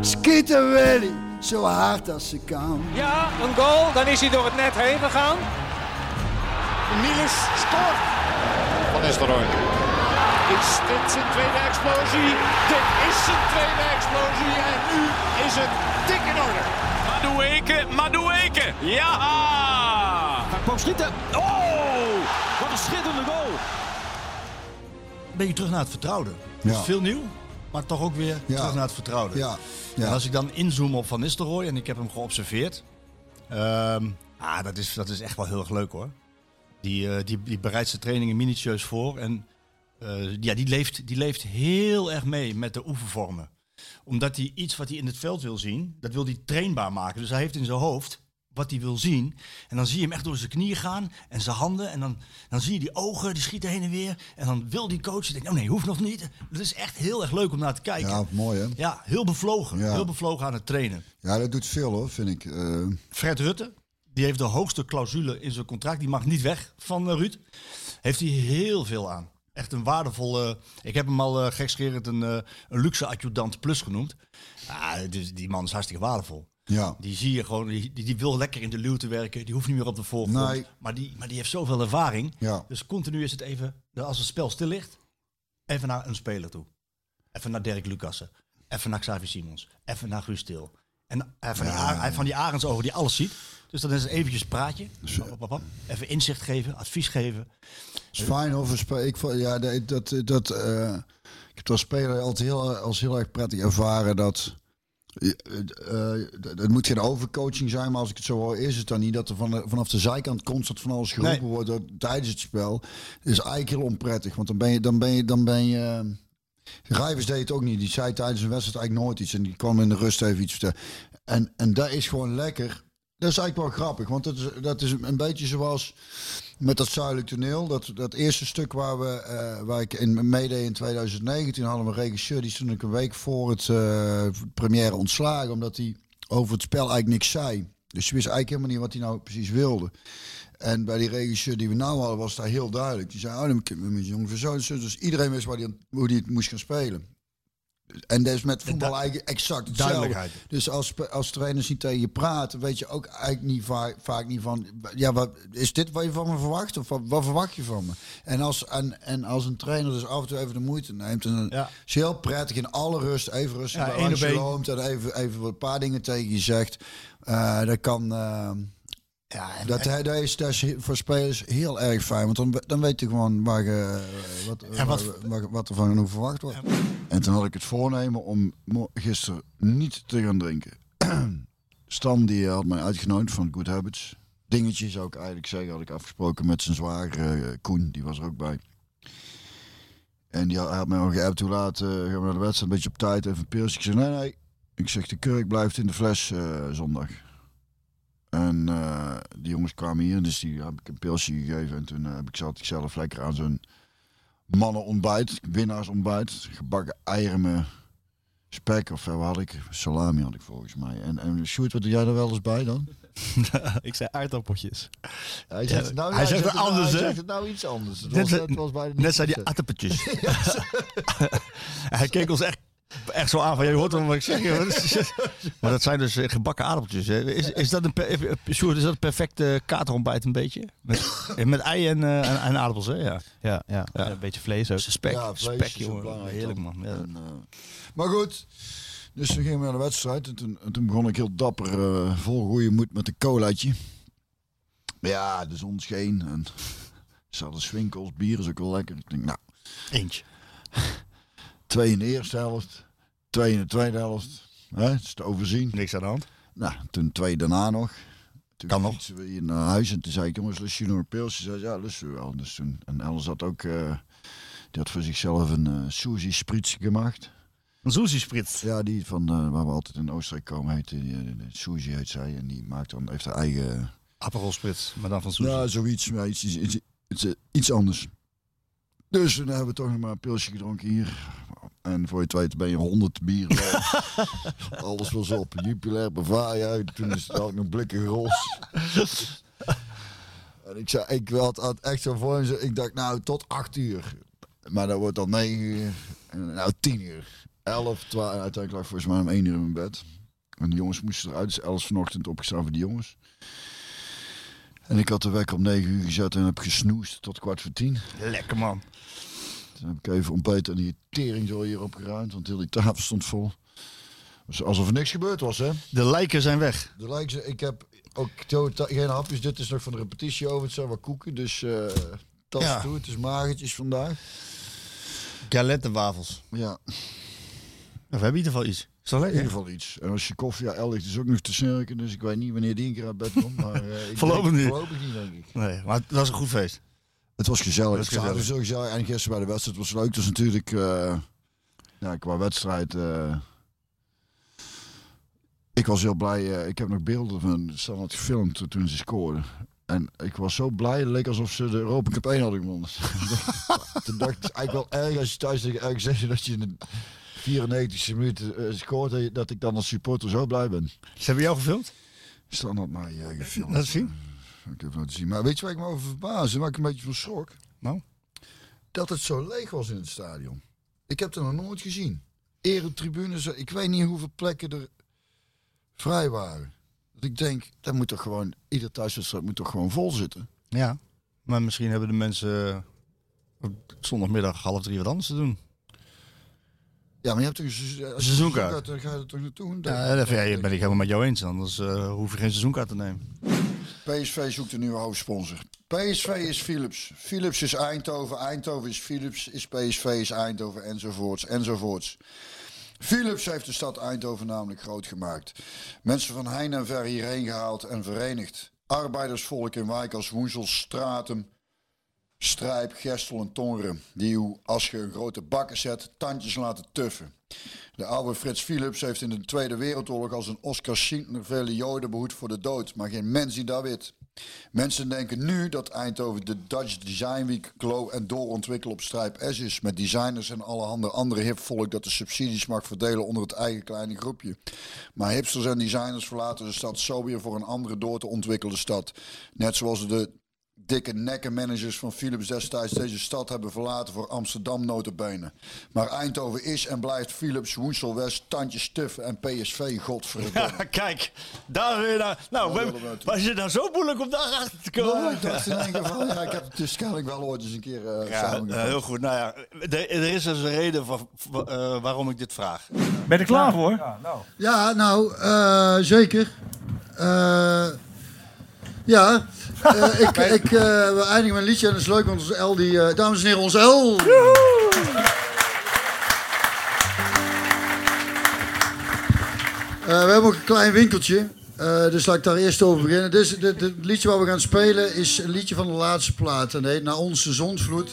Schieten Willy, zo hard als ze kan. Ja, een goal, dan is hij door het net heen gegaan. Niels scoort. Van Nistelrooy. Is dit zijn tweede explosie? Dit is zijn tweede explosie en nu is het dik in orde. Madueke, Madueke, ja! Hij kwam schieten. Oh, wat een schitterende goal. Ben je terug naar het vertrouwde. Ja. Dus veel nieuw, maar toch ook weer Ja. terug naar het vertrouwde. Ja, ja. En als ik dan inzoom op Van Nistelrooy en ik heb hem geobserveerd. ah, dat, is, dat is echt wel heel erg leuk hoor. Die, eh, die, die bereidt zijn trainingen minutieus voor. En eh, ja, die, leeft, die leeft heel erg mee met de oefenvormen. Omdat hij iets wat hij in het veld wil zien, dat wil hij trainbaar maken. Dus hij heeft in zijn hoofd wat hij wil zien. En dan zie je hem echt door zijn knieën gaan en zijn handen. En dan, dan zie je die ogen, die schieten heen en weer. En dan wil die coach, denkt, oh nee, hoeft nog niet. Dat is echt heel erg leuk om naar te kijken. Ja, mooi hè? Ja, heel bevlogen. Ja. Heel bevlogen aan het trainen. Ja, dat doet veel hoor, vind ik. Eh, Fred Rutte, die heeft de hoogste clausule in zijn contract. Die mag niet weg van eh, Ruud. Heeft hij heel veel aan. Echt een waardevolle... Ik heb hem al uh, gekscherend een, een luxe adjudant plus genoemd. Ja, dus die man is hartstikke waardevol. Ja. Die zie je gewoon, die, die, wil lekker in de luwte werken. Die hoeft niet meer op de voorgrond. Nee. Maar, die, maar die heeft zoveel ervaring. Ja. Dus continu is het even, als het spel stil ligt, even naar een speler toe. Even naar Dirk Lucassen. Even naar Xavier Simons. Even naar Guus Til. En hij van, die, Ar- hij van die arendsogen die alles ziet. Dus dan is het eventjes praatje. Hop, hop. Even inzicht geven, advies geven. is fijn spe- Ik, ja, dat, dat, dat, eh, ik heb als speler altijd heel, als heel erg prettig ervaren dat. Eh, eh, het moet geen overcoaching zijn, maar als ik het zo hoor, is het dan niet dat er van vanaf de zijkant constant van alles geroepen Nee. wordt door- tijdens het spel. Dat is eigenlijk heel onprettig, want dan ben je, dan ben je, dan ben je. Rijvers deed het ook niet. Die zei tijdens een wedstrijd eigenlijk nooit iets en die kwam in de rust even iets vertellen. En, en dat is gewoon lekker. Dat is eigenlijk wel grappig, want dat is, dat is een beetje zoals met dat zuidelijk toneel. Dat, dat eerste stuk waar, we, eh, waar ik in meedeed in 2019 hadden we een regisseur. Die stond ik een week voor het eh première ontslagen. Omdat hij over het spel eigenlijk niks zei. Dus je wist eigenlijk helemaal niet wat hij nou precies wilde. En bij die regisseur die we nou hadden was daar heel duidelijk. Die zei, oh, dan moet met jongen van zo en zo. Dus iedereen wist waar die, hoe hij het moest gaan spelen. En dat is met voetbal eigenlijk exact hetzelfde. Dus als, als trainers niet tegen je praten, weet je ook eigenlijk niet vaak, vaak niet van, ja, wat, is dit wat je van me verwacht? Of wat, wat verwacht je van me? En als, en, en als een trainer dus af en toe even de moeite neemt, en Ja. is heel prettig in alle rust, even rustig Ja, loopt en even, even een paar dingen tegen je zegt. Eh, dat kan... eh, Ja, en, dat, dat, is, dat is voor spelers heel erg fijn, want dan, dan weet je gewoon waar je, eh, wat, En wat- waar- waar- wat er van hoe verwacht wordt. En toen had ik het voornemen om gisteren niet te gaan drinken. Stan die had mij uitgenodigd van Good Habits. Dingetje zou ik eigenlijk zeggen, had ik afgesproken met zijn zwager eh, Koen, die was er ook bij. En die had, had mij al geappt, hoe laat eh, gaan we naar de wedstrijd, een beetje op tijd, even een pilsje. Ik zei, nee, nee. Ik zeg, de kurk blijft in de fles eh, zondag. En eh, die jongens kwamen hier, dus die heb ik een pilsje gegeven. En toen eh, heb ik, zat ik zelf lekker aan zo'n mannenontbijt, winnaarsontbijt. Gebakken eieren met spek, of wat had ik? Salami had ik volgens mij. En, en Sjoerd, wat doe jij er wel eens bij dan? Ik zei aardappeltjes. Hij zegt, het nou, hij zegt het nou- anders, hij hè? zegt het nou iets anders. Het Net was, het was bijna net zei die attenpetjes. hij keek ons echt, echt zo aan van, je hoort wat ik zeg. maar dat zijn dus eh, gebakken aardappeltjes. Hè. Is, is, dat een, per- eh, Sjoerd, is dat een perfecte katerontbijt een beetje? Met, eh, met ei en, eh, en, en aardappels, hè? Ja. Ja, ja, Ja. een beetje vlees ook. Spek, Ja, vlees spek, jongen. Heerlijk, man. Ja. En, eh, maar goed, dus toen gingen we naar de wedstrijd. En toen, en toen begon ik heel dapper, eh, vol goede moed met een colaatje. Ja, de zon scheen. En ze hadden swinkels, bier is ook wel lekker. Ik denk, nou, Eentje. Twee in de eerste helft, twee in de tweede helft. Hè, het is te overzien. Niks aan de hand. Nou, toen twee daarna nog. Toen Kan nog. we hier naar huis en toen zei ik, jongens, lust je nog een pilsje? Zei ze, ja, lust we wel. Dus toen, en Els had ook, eh, die had voor zichzelf een Suzy Spritz gemaakt. Een Sushi Spritz. Ja, die van eh, waar we altijd in Oostenrijk komen, heet die, Suzy heet zij. En die maakt dan, heeft haar eigen... Aperol Spritz, maar dan van Sushi. Ja, zoiets, maar iets, iets, iets, iets, iets anders. Dus toen hebben we toch nog maar een pilsje gedronken hier. En voor je het ben je honderd bier. Alles was op. Jupiler, Bavaria. Toen is het ook nog blikken gros. en ik zei, ik had, had echt zo voor me. Ik dacht, nou, tot acht uur. Maar dat wordt dan negen uur. En nou, tien uur. Elf, twaalf. En uiteindelijk lag volgens mij om één uur in mijn bed. En de jongens moesten eruit. Dus elf vanochtend opgestaan voor die jongens. En ik had de wekker om 9 uur gezet en heb gesnoest tot kwart voor tien. Lekker man. Toen heb ik even ontbeten en die tering zo hier opgeruimd, want heel die tafel stond vol. Dus alsof er niks gebeurd was, hè? De lijken zijn weg. De lijkt ze, ik heb ook geen hapjes. Dit is nog van de repetitie over. Het zijn wat koeken, dus eh dat Ja. is toe. Het is magertjes vandaag. Galettenwafels. Ja, Ja, we hebben in ieder geval iets. Is dat in lekker? ieder geval iets. En als je koffie, ja, El ligt is ook nog te snurken, dus ik weet niet wanneer die een keer uit bed komt. Maar eh, ik Voorlopig denk- niet. Voorlopig niet, denk ik. Nee, maar het was een goed feest. Het was gezellig. Het was gezellig. zo gezellig. En gisteren bij de wedstrijd was leuk. Was natuurlijk, eh, ja, qua wedstrijd. eh, ik was heel blij. eh, ik heb nog beelden van Standaard gefilmd toen ze scoorden. En ik was zo blij. Het leek alsof ze de Europa Cup 1 hadden gewonnen. toen dacht ik, eigenlijk wel erg als je thuis tegen ergens zegt dat je in de 94e minuut eh, scoort. dat je- Dat ik dan als supporter zo blij ben. Ze hebben jou gefilmd? Standaard mij gefilmd. Laat zien. Ik heb laten zien. Maar weet je waar ik me over verbaasde? Waar ik een beetje van schrok? Nou? Dat het zo leeg was in het stadion. Ik heb het nog nooit gezien. Eretribunes, ik weet niet hoeveel plekken er vrij waren. Dat ik denk, dat moet toch gewoon, ieder thuiswedstrijd moet toch gewoon vol zitten. Ja. Maar misschien hebben de mensen eh, op zondagmiddag half drie wat anders te doen. Ja, maar je hebt toch een Seizoenkaart. Dan ga je er toch naartoe. Ja, dat ja, ben ik helemaal met jou eens. Anders eh, hoef je geen seizoenkaart te nemen. PSV zoekt een nieuwe hoofdsponsor. PSV is Philips. Philips is Eindhoven. Eindhoven is Philips. Is PSV is Eindhoven. Enzovoorts. Enzovoorts. Philips heeft de stad Eindhoven namelijk groot gemaakt. Mensen van heine en ver hierheen gehaald en verenigd. Arbeidersvolk in wijken als Woensel, Stratum, Strijp, Gestel en Tongeren. Die als je een grote bakker zet, tandjes laten tuffen. De oude Frits Philips heeft in de Tweede Wereldoorlog als een Oscar Schindler vele Joden behoed voor de dood, maar geen mens die weet. Mensen denken nu dat Eindhoven de Dutch Design Week glow en doorontwikkelen op Strijp S is, met designers en allerhande andere hipvolk dat de subsidies mag verdelen onder het eigen kleine groepje. Maar hipsters en designers verlaten de stad zo weer voor een andere door te ontwikkelde stad. Net zoals de dikke nekkenmanagers van Philips destijds deze stad hebben verlaten voor Amsterdam notabene. Maar Eindhoven is en blijft Philips, Woensel West, Tandjes Stuffen en PSV, godverdomme. kijk, daar weer naar. Nou, we- was je nou zo moeilijk om daar achter te komen? Nou, ik dacht in één keer van, ja, ik heb het dus kennelijk wel ooit eens een keer eh Ja, samengevat. eh, heel goed. Nou ja, er, er is dus een reden voor, voor, eh, waarom ik dit vraag. Ben je er klaar voor? Ja, nou, eh, zeker. Eh, ja, eh, ik, ik, eh, we eindigen met een liedje en dat is leuk, want onze L, die, eh, dames en heren, onze L. We hebben ook een klein winkeltje, dus laat ik daar eerst over beginnen. Dus, dit- dit- het liedje waar we gaan spelen is een liedje van de laatste plaat. En dat heet Naar onze zonsvloed.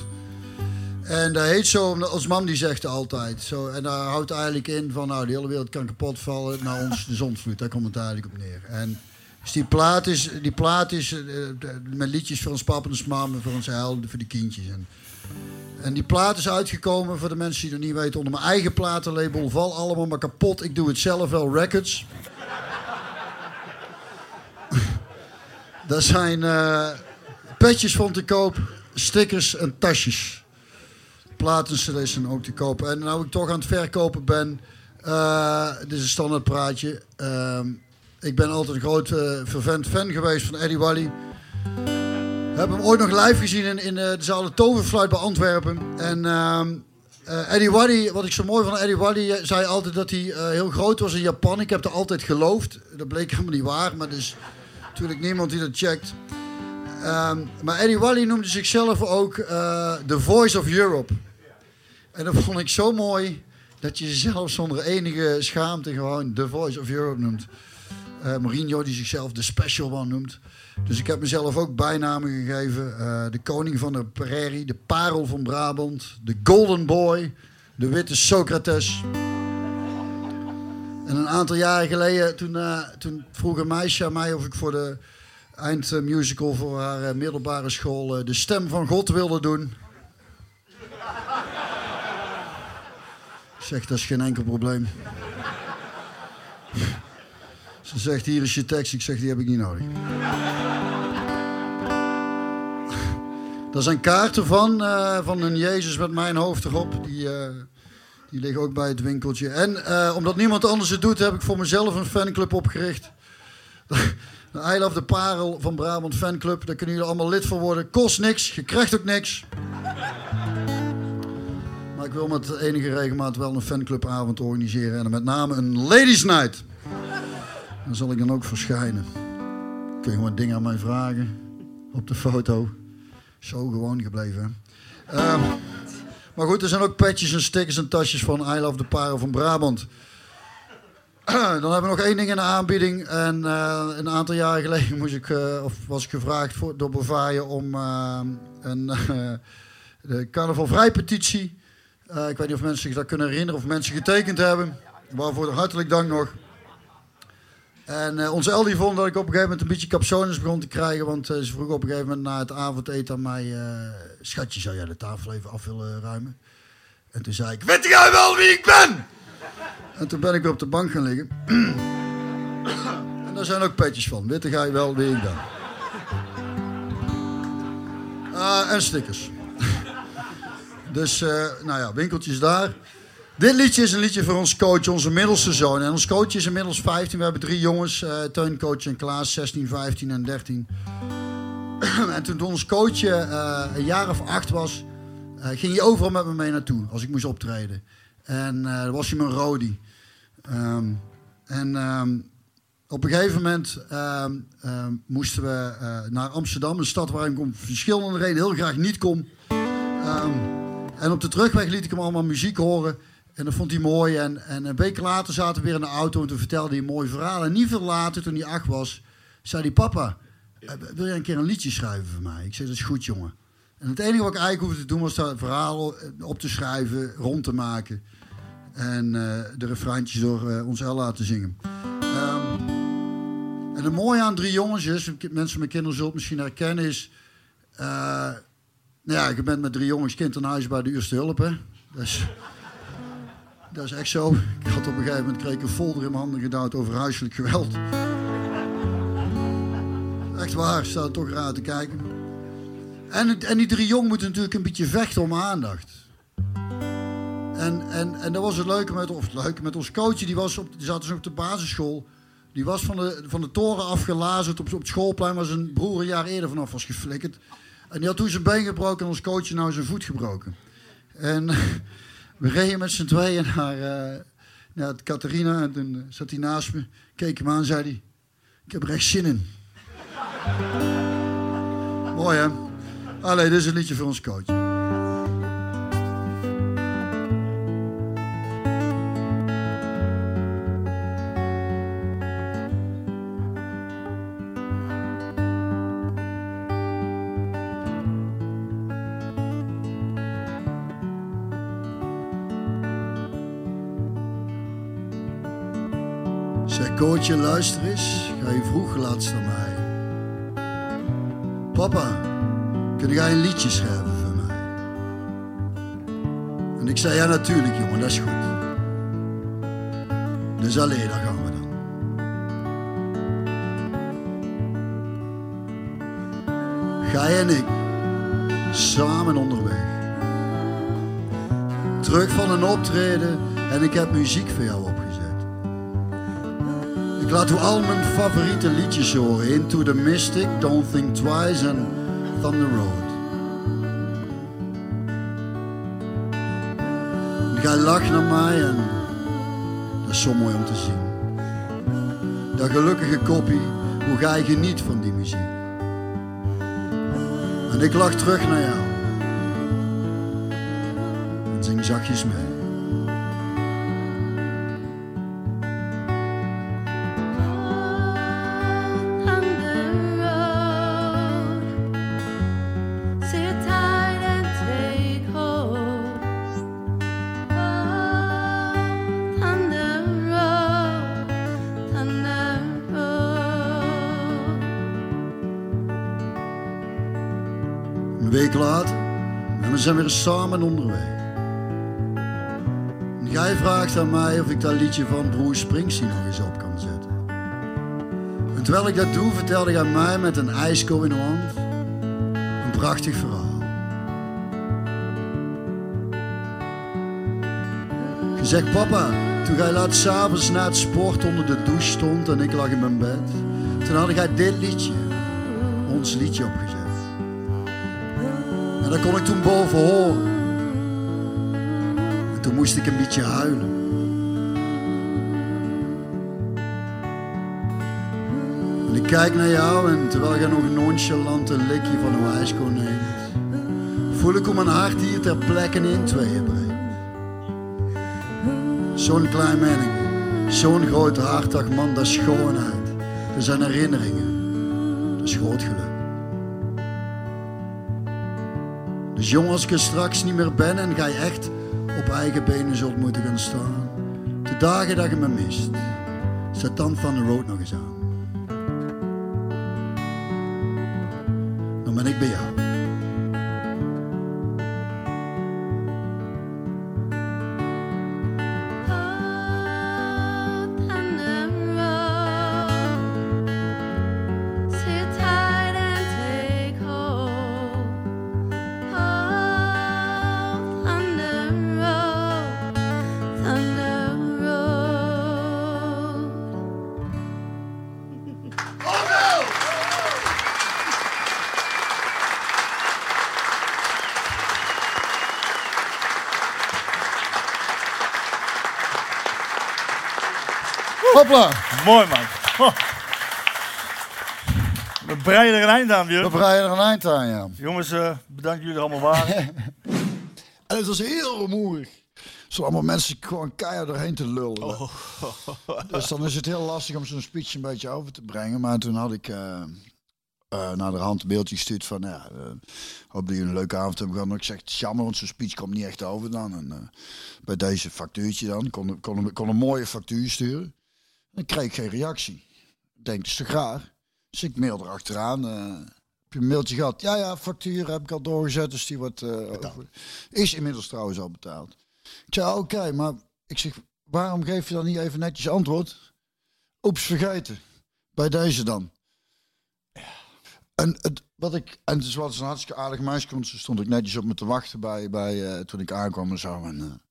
En dat heet zo, als mam die zegt het altijd. Zo, en daar houdt eigenlijk in van, nou, de hele wereld kan kapot vallen. Naar ons de zonsvloed, daar komt het eigenlijk op neer. En dus die plaat is, die plaat is eh, met liedjes voor ons pap en ons en voor ons heil, voor de kindjes. En, en die plaat is uitgekomen, voor de mensen die het niet weten, onder mijn eigen platenlabel. Val allemaal maar kapot, ik doe het zelf wel, Records. Daar zijn eh, petjes van te koop, stickers en tasjes platencd's zijn ook te kopen. En nou ik toch aan het verkopen ben, eh dit is een standaard praatje. Ehm, ik ben altijd een groot eh, vervent fan geweest van Eddie Wally. Heb hem ooit nog live gezien in, in eh, de zaal de Toverfluit bij Antwerpen. En eh, Eddie Wally, wat ik zo mooi van Eddie Wally, zei altijd dat hij heel groot was in Japan. Ik heb dat altijd geloofd. Dat bleek helemaal niet waar, maar er is natuurlijk niemand die dat checkt. Ehm, maar Eddie Wally noemde zichzelf ook The Voice of Europe. En dat vond ik zo mooi dat je jezelf zonder enige schaamte gewoon The Voice of Europe noemt. Eh, Mourinho die zichzelf de Special One noemt. Dus ik heb mezelf ook bijnamen gegeven. Eh, de koning van de prairie, de parel van Brabant, de Golden Boy, de witte Socrates. En een aantal jaren geleden, toen, eh, toen vroeg een meisje aan mij of ik voor de eindmusical voor haar middelbare school de stem van God wilde doen. Ik zeg, dat is geen enkel probleem. Ze zegt, hier is je tekst. Ik zeg, die heb ik niet nodig. Daar zijn kaarten van, eh, van een Jezus met mijn hoofd erop. Die, eh, die liggen ook bij het winkeltje. En eh, omdat niemand anders het doet, heb ik voor mezelf een fanclub opgericht. De I de Parel van Brabant Fanclub. Daar kunnen jullie allemaal lid van worden. Kost niks, je krijgt ook niks. Maar ik wil met enige regelmaat wel een fanclubavond organiseren. En met name een Ladies Night. Daar zal ik dan ook verschijnen. Kun je gewoon dingen aan mij vragen. Op de foto. Zo gewoon gebleven. Ehm, maar goed, er zijn ook petjes en stickers en tasjes van I Love de Parel van Brabant. Dan hebben we nog één ding in de aanbieding. En eh, een aantal jaren geleden moest ik, eh, of was ik gevraagd voor, door Bavaria om eh, een de carnaval vrij petitie. Ik weet niet of mensen zich dat kunnen herinneren of mensen getekend hebben. Waarvoor hartelijk dank nog. En eh, onze Eldi vond dat ik op een gegeven moment een beetje capsones begon te krijgen. Want eh, ze vroeg op een gegeven moment na het avondeten aan mij... eh, Schatje, zou jij de tafel even af willen ruimen? En toen zei ik, weet jij wel wie ik ben? En toen ben ik weer op de bank gaan liggen. en daar zijn ook petjes van. Witte je wel wie ik ben. En stickers. dus, nou ja, winkeltjes daar. Dit liedje is een liedje voor ons coach, onze middelste zoon. En ons coach is inmiddels 15. We hebben drie jongens, eh Teuncoach en Klaas, 16, 15 en 13. en toen ons coach eh, een jaar of acht was, eh, ging hij overal met me mee naartoe als ik moest optreden. En dan was hij mijn rodie. Ehm, en ehm, op een gegeven moment ehm, moesten we naar Amsterdam, een stad waar ik om verschillende redenen heel graag niet kom. En op de terugweg liet ik hem allemaal muziek horen. En dat vond hij mooi. En, en een week later zaten we weer in de auto en toen vertelde hij een mooi verhaal. En niet veel later, toen hij acht was, zei hij: Papa, eh, wil je een keer een liedje schrijven voor mij? Ik zei: Dat is goed, jongen. En het enige wat ik eigenlijk hoefde te doen was dat verhaal op te schrijven, rond te maken. En eh, de refreintjes door eh, ons Ella te zingen. Ehm, en het mooie aan drie jongens is, mensen met kinderen zullen het misschien herkennen, is... eh, nou ja, je bent met drie jongens kind aan huis bij de eerste hulp, hè. Is, dat is echt zo. Ik had op een gegeven moment kreeg een folder in mijn handen gedouwd over huiselijk geweld. Echt waar, staat toch raar te kijken. En, en die drie jongen moeten natuurlijk een beetje vechten om aandacht. En, en, en dat was het leuke met, of het leuke met ons coach. Die, was op, die zat dus op de basisschool. Die was van de, van de toren afgelazerd op, op het schoolplein waar zijn broer een jaar eerder vanaf was geflikkerd. En die had toen zijn been gebroken en ons coach nou zijn voet gebroken. En we reden met z'n tweeën naar, eh naar Catharina. En toen zat hij naast me, keek hem aan en zei hij... Ik heb er echt zin in. Mooi hè? Allee, dit is een liedje voor ons coach. Coachje, luister eens. Ga je vroeg laatst naar mij. Papa, kun jij een liedje schrijven voor mij? En ik zei, ja natuurlijk jongen, dat is goed. Dus alleen, daar gaan we dan. Gij en ik, samen onderweg. Terug van een optreden en ik heb muziek voor jou. Ik laat u al mijn favoriete liedjes horen. Into the Mystic, Don't Think Twice en Thunder Road. En Gij lacht naar mij en dat is zo mooi om te zien. Dat gelukkige koppie, hoe gij geniet van die muziek. En ik lach terug naar jou. En zing zachtjes mee. Zijn weer samen onderweg. En jij vraagt aan mij of ik dat liedje van Bruce Springsteen nog eens op kan zetten. En terwijl ik dat doe, vertelde hij mij met een ijsko in de hand een prachtig verhaal. Je zegt, papa, toen jij laat s'avonds na het sport onder de douche stond en ik lag in mijn bed, toen had jij dit liedje, ons liedje opgezet. En dat kon ik toen boven horen. En toen moest ik een beetje huilen. En ik kijk naar jou en terwijl jij nog een likje van een ijsko neemt, voel ik hoe mijn hart hier ter plekke in tweeën breekt. Zo'n klein manneke, zo'n groot hartig man, dat is schoonheid. Dat zijn herinneringen, dat is groot geluk. Dus jong als ik er straks niet meer ben en je echt op eigen benen zult moeten gaan staan. De dagen dat je me mist, zet dan van de road nog eens aan. Dan ben ik bij jou. Mooi man. Oh. We breien er een eind aan, we Björn. breien er een eind aan, ja. Jongens, eh, bedankt jullie er allemaal waren. En het was heel rumoerig. Zo allemaal mensen gewoon keihard doorheen te lullen. Oh. Dus dan is het heel lastig om zo'n speech een beetje over te brengen. Maar toen had ik eh, naar de hand een beeldje gestuurd van... Ja, hoop dat jullie een leuke avond hebben gehad. Maar ik zeg, het is jammer, want zo'n speech komt niet echt over dan. En bij deze factuurtje dan, kon, kon, kon een mooie factuur sturen. Dan kreeg ik geen reactie. Ik denk, dat is toch raar? Dus ik mail erachteraan. eh heb je een mailtje gehad? Ja, ja, factuur heb ik al doorgezet, dus die wordt... eh, over- is inmiddels trouwens al betaald. Ik zei, oké, maar ik zeg, waarom geef je dan niet even netjes antwoord? Oeps, vergeten. Bij deze dan. En het, wat ik, en het eens een hartstikke aardig meisje, want ze stond ik netjes op me te wachten bij, bij eh, toen ik aankwam en zo. En,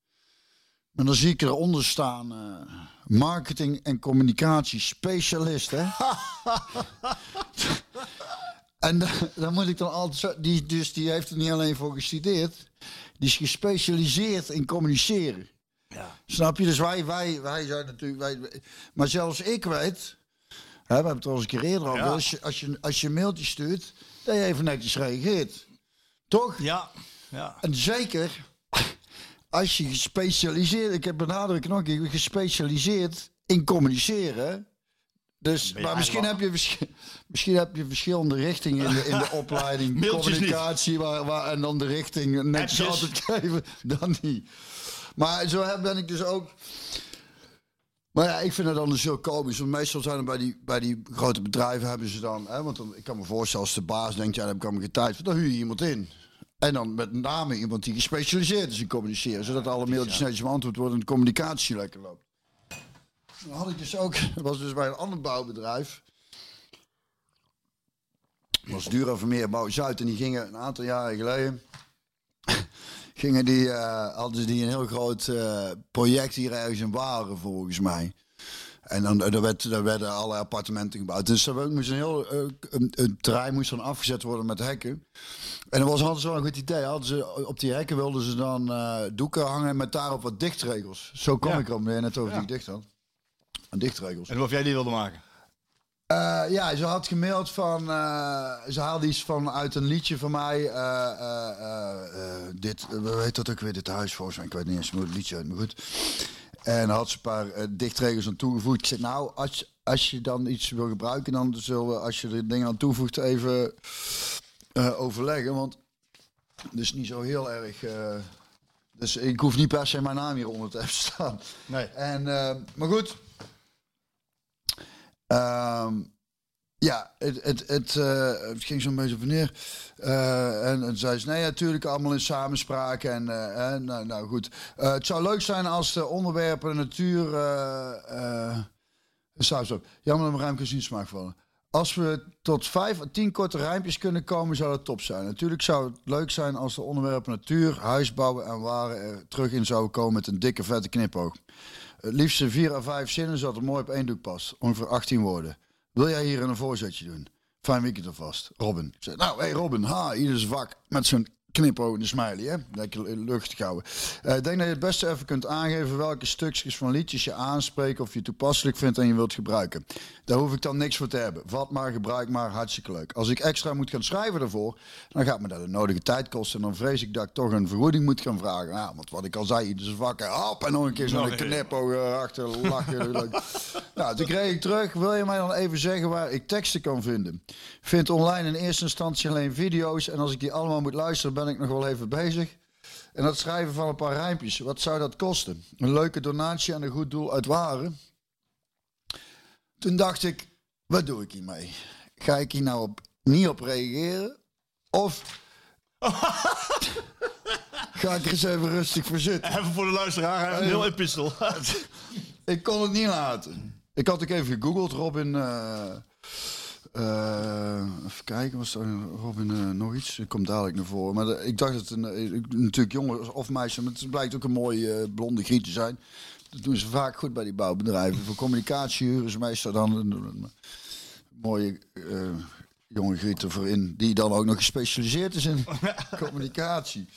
maar dan zie ik eronder staan, eh, marketing en communicatie specialist, hè? en dan, dan moet ik dan altijd zo, die, dus die heeft er niet alleen voor gestudeerd, die is gespecialiseerd in communiceren. Snap je? Dus wij, wij, wij zijn natuurlijk. Wij, maar zelfs ik weet. Hè, we hebben het al eens een keer eerder over. Ja. Als, je, als, je, als je een mailtje stuurt. dat je even netjes reageert. Toch? ja. ja. En zeker. Als je gespecialiseerd. Ik heb benadrukt nog een keer. gespecialiseerd in communiceren. Dus, maar misschien heb, je, misschien heb je verschillende richtingen in de, in de opleiding. Communicatie waar, waar, en dan de richting netjes Appjes. altijd geven. Dan niet. Maar zo heb, ben ik dus ook. Maar ja, ik vind het dan dus heel komisch. Want meestal zijn er bij die, bij die grote bedrijven hebben ze dan... Hè, want dan, ik kan me voorstellen als de baas denkt... ja, daar heb ik allemaal geen tijd voor. Dan huur je iemand in. En dan met name iemand die gespecialiseerd is in communiceren. Zodat alle mailtjes netjes beantwoord worden en de communicatie lekker loopt. Dan had ik dus ook... Dat was dus bij een ander bouwbedrijf. Dat was Dura Vermeer Bouw Zuid. En die gingen een aantal jaren geleden... gingen die, eh, hadden die een heel groot eh, project hier ergens in Waren, volgens mij. En dan er werd, er werden allerlei appartementen gebouwd. Dus er moest een heel eh, een, een terrein moest dan afgezet worden met hekken. En dat was hadden ze wel een goed idee. Hadden ze, op die hekken wilden ze dan eh, doeken hangen met daarop wat dichtregels. Zo kwam Ja. ik omdat je net over die dicht had. Een dichtregels. En of jij die wilde maken? Eh, ja, ze had gemaild van. eh, ze haalde iets van uit een liedje van mij. dit, we weten dat ook weer, dit huis volgens mij. Ik weet niet eens hoe het liedje uit, maar goed. En dan had ze een paar dichtregels aan toegevoegd. Ik zei, nou, als, als je dan iets wil gebruiken, dan zullen we, als je er dingen aan toevoegt, even eh, overleggen. Want het is niet zo heel erg. eh, dus ik hoef niet per se mijn naam hieronder te hebben staan. Nee. En, eh, maar goed. Ehm, Ja, het, het, het, het ging zo'n beetje van neer. En, en zei ze, nee, natuurlijk allemaal in samenspraak. En nou, nou goed. Het zou leuk zijn als de onderwerpen natuur... saus op. Jammer dat mijn ruimte niet smaak vallen. Als we tot vijf of tien korte rijmpjes kunnen komen, zou dat top zijn. Natuurlijk zou het leuk zijn als de onderwerpen natuur, huisbouwen en waren er terug in zouden komen met een dikke vette knipoog. Het liefst vier à vijf zinnen, zodat het mooi op één doek past. Ongeveer 18 woorden. Wil jij hier een voorzetje doen? Fijn weekend alvast. Robin. Zei, nou, hey Robin, ha, hier is vak. Met zo'n knipoog en de smiley, hè? Lekker luchtig houden. Eh, ik denk dat je het beste even kunt aangeven welke stukjes van liedjes je aanspreekt of je toepasselijk vindt en je wilt gebruiken. Daar hoef ik dan niks voor te hebben. Vat maar, gebruik maar, hartstikke leuk. Als ik extra moet gaan schrijven daarvoor, dan gaat me dat de nodige tijd kosten. En dan vrees ik dat ik toch een vergoeding moet gaan vragen. Ja, want wat ik al zei, dus vakken, hop, en nog een keer zo'n knipoog erachter, lachen. leuk. Nou, toen kreeg ik terug, wil je mij dan even zeggen waar ik teksten kan vinden? Vind online in eerste instantie alleen video's en als ik die allemaal moet luisteren, ben ik nog wel even bezig. En dat schrijven van een paar rijmpjes, wat zou dat kosten? Een leuke donatie aan een goed doel uit Waren. Toen dacht ik, wat doe ik hiermee? Ga ik hier nou op, niet op reageren? Of ga ik er eens even rustig voor zitten? Even voor de luisteraar, een heel epistel. Ik kon het niet laten. Ik had ook even gegoogeld, Robin. eh, eh, even kijken, was er Robin eh, nog iets? Ik kom dadelijk naar voren. Maar de- ik dacht dat het een, natuurlijk jongen of meisje, maar het blijkt ook een mooie eh, blonde griet te zijn. Dat doen ze vaak goed bij die bouwbedrijven. Voor communicatie huren ze meestal dan een, een mooie jonge griet ervoor in, die dan ook nog gespecialiseerd is in communicatie.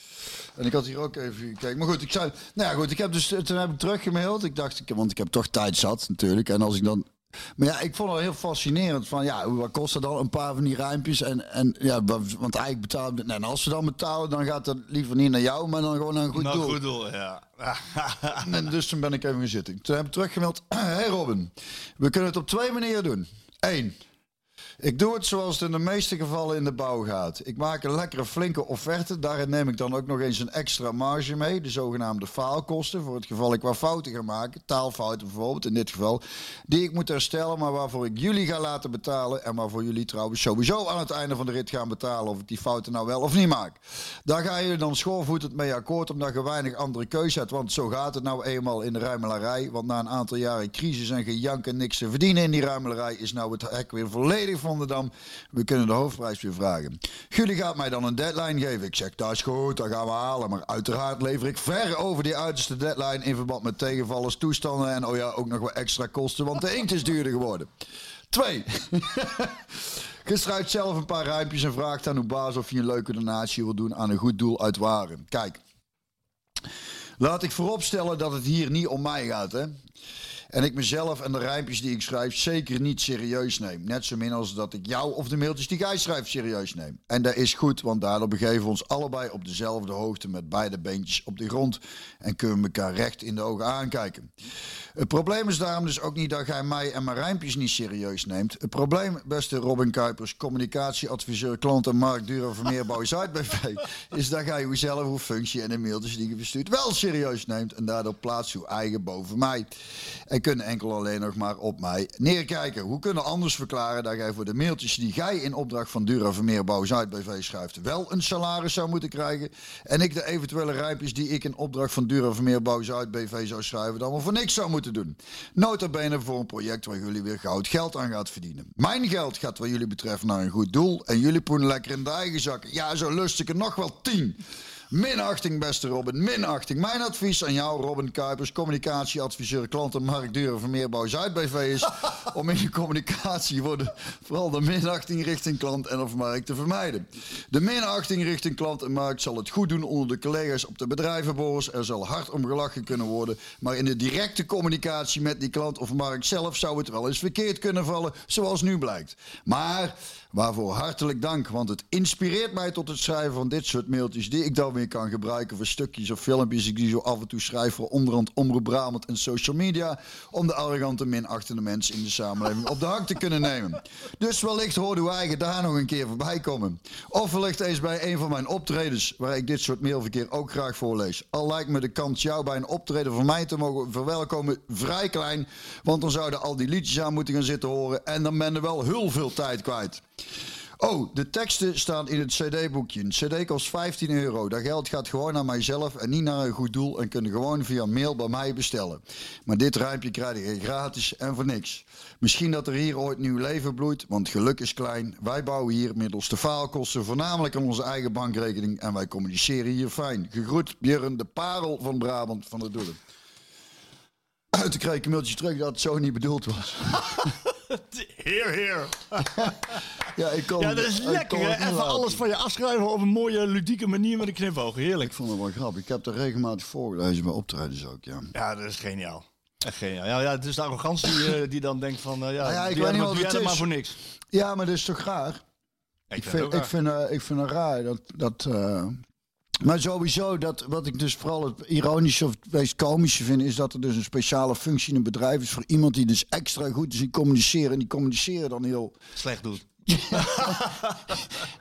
En ik had hier ook even gekeken. Maar goed, ik zei, nou ja, goed, ik heb dus toen heb ik teruggemaild. Ik dacht, ik, want ik heb toch tijd zat natuurlijk. En als ik dan maar ja, ik vond het heel fascinerend van ja, hoe- wat kost er dan een paar van die rijmpjes en, en ja, wa- want eigenlijk we- en als ze dan betalen, dan gaat dat liever niet naar jou, maar dan gewoon naar een goed Nou, doel. goed doel, ja. En dus toen ben ik even gaan zitten. Toen heb ik teruggemaild. Hey Robin, we kunnen het op twee manieren doen. Eén. Ik doe het zoals het in de meeste gevallen in de bouw gaat. Ik maak een lekkere flinke offerte. Daarin neem ik dan ook nog eens een extra marge mee. De zogenaamde faalkosten. Voor het geval ik wat fouten ga maken. Taalfouten bijvoorbeeld in dit geval. Die ik moet herstellen, maar waarvoor ik jullie ga laten betalen. En waarvoor jullie trouwens sowieso aan het einde van de rit gaan betalen. Of ik die fouten nou wel of niet maak. Daar ga je dan schoorvoetend mee akkoord. Omdat je weinig andere keuze hebt. Want zo gaat het nou eenmaal in de ruimelarij. Want na een aantal jaren crisis en gejank en niks te verdienen in die ruimelarij. Is nou het hek weer volledig van We kunnen de hoofdprijs weer vragen. Jullie gaat mij dan een deadline geven. Ik zeg, dat is goed, dat gaan we halen. Maar uiteraard lever ik ver over die uiterste deadline... in verband met tegenvallers, toestanden... en oh ja, ook nog wat extra kosten, want de inkt is duurder geworden. Twee. Schrijft zelf een paar rijmpjes en vraagt aan uw baas... of je een leuke donatie wil doen aan een goed doel uit Waren. Kijk, laat ik vooropstellen dat het hier niet om mij gaat, hè. En ik mezelf en de rijmpjes die ik schrijf zeker niet serieus neem. Net zo min als dat ik jou of de mailtjes die jij schrijft serieus neem. En dat is goed, want daardoor begeven we ons allebei op dezelfde hoogte met beide beentjes op de grond. En kunnen we elkaar recht in de ogen aankijken. Het probleem is daarom dus ook niet dat jij mij en mijn rijmpjes niet serieus neemt. Het probleem, beste Robin Kuipers, communicatieadviseur, klant en marktduur van Meerbouw BV, is dat jij jezelf hoe functie en de mailtjes die je verstuurt wel serieus neemt. En daardoor plaats je eigen boven mij. Kunnen enkel alleen nog maar op mij neerkijken. Hoe kunnen anders verklaren dat jij voor de mailtjes die jij in opdracht van Dura Vermeerbouw Zuid BV schrijft, wel een salaris zou moeten krijgen. En ik de eventuele rijmpjes die ik in opdracht van Dura Vermeerbouw Zuid BV zou schrijven, dan wel voor niks zou moeten doen. Nota bene voor een project waar jullie weer goud geld aan gaat verdienen. Mijn geld gaat wat jullie betreft naar een goed doel. En jullie poenen lekker in de eigen zakken. Ja, zo lust ik er nog wel tien. Minachting, beste Robin, minachting. Mijn advies aan jou, Robin Kuipers, communicatieadviseur, klant en marktduur van Meerbouw Zuid BV is om in je communicatie vooral de minachting richting klant en of markt te vermijden. De minachting richting klant en markt zal het goed doen onder de collega's op de bedrijvenbeurs. Er zal hard om gelachen kunnen worden, maar in de directe communicatie met die klant of markt zelf zou het wel eens verkeerd kunnen vallen, zoals nu blijkt. Maar waarvoor hartelijk dank, want het inspireert mij tot het schrijven van dit soort mailtjes die ik dan weer kan gebruiken voor stukjes of filmpjes die ik zo af en toe schrijf voor onderhand Omroep Brabant en social media. Om de arrogante minachtende mensen in de samenleving op de hak te kunnen nemen. Dus wellicht horen wij daar nog een keer voorbij komen. Of wellicht eens bij een van mijn optredens waar ik dit soort mailverkeer ook graag voorlees. Al lijkt me de kans jou bij een optreden van mij te mogen verwelkomen vrij klein. Want dan zouden al die liedjes aan moeten gaan zitten horen en dan ben je wel heel veel tijd kwijt. Oh, de teksten staan in het CD-boekje. Een CD kost 15 euro. Dat geld gaat gewoon naar mijzelf en niet naar een goed doel. En kunnen gewoon via mail bij mij bestellen. Maar dit rijmpje krijg je gratis en voor niks. Misschien dat er hier ooit nieuw leven bloeit, want geluk is klein. Wij bouwen hier middels de faalkosten voornamelijk aan onze eigen bankrekening. En wij communiceren hier fijn. Gegroet, Björn, de parel van Brabant van de Doelen. Kreeg ik een mailtje terug dat het zo niet bedoeld was. Heer, heer. Ja, ik kon, Ja, dat is lekker. hè? Even laten. alles van je afschrijven op een mooie, ludieke manier met een knipoog. Heerlijk. Ik vond het wel grappig. Ik heb er regelmatig voorgelezen bij optredens ook, ja. Ja, dat is geniaal. Echt geniaal. Ja, ja, het is de arrogantie eh, die dan denkt van... eh, ja, Nou ja, ik weet niet maar- wat het is. maar voor niks. Ja, maar dat is toch raar? Ik, Ik vind, ik raar. vind, eh, ik vind het raar dat... dat maar sowieso, dat, wat ik dus vooral het ironische of het meest komische vind... is dat er dus een speciale functie in een bedrijf is... voor iemand die dus extra goed is in communiceren. En die communiceren dan heel... slecht doet.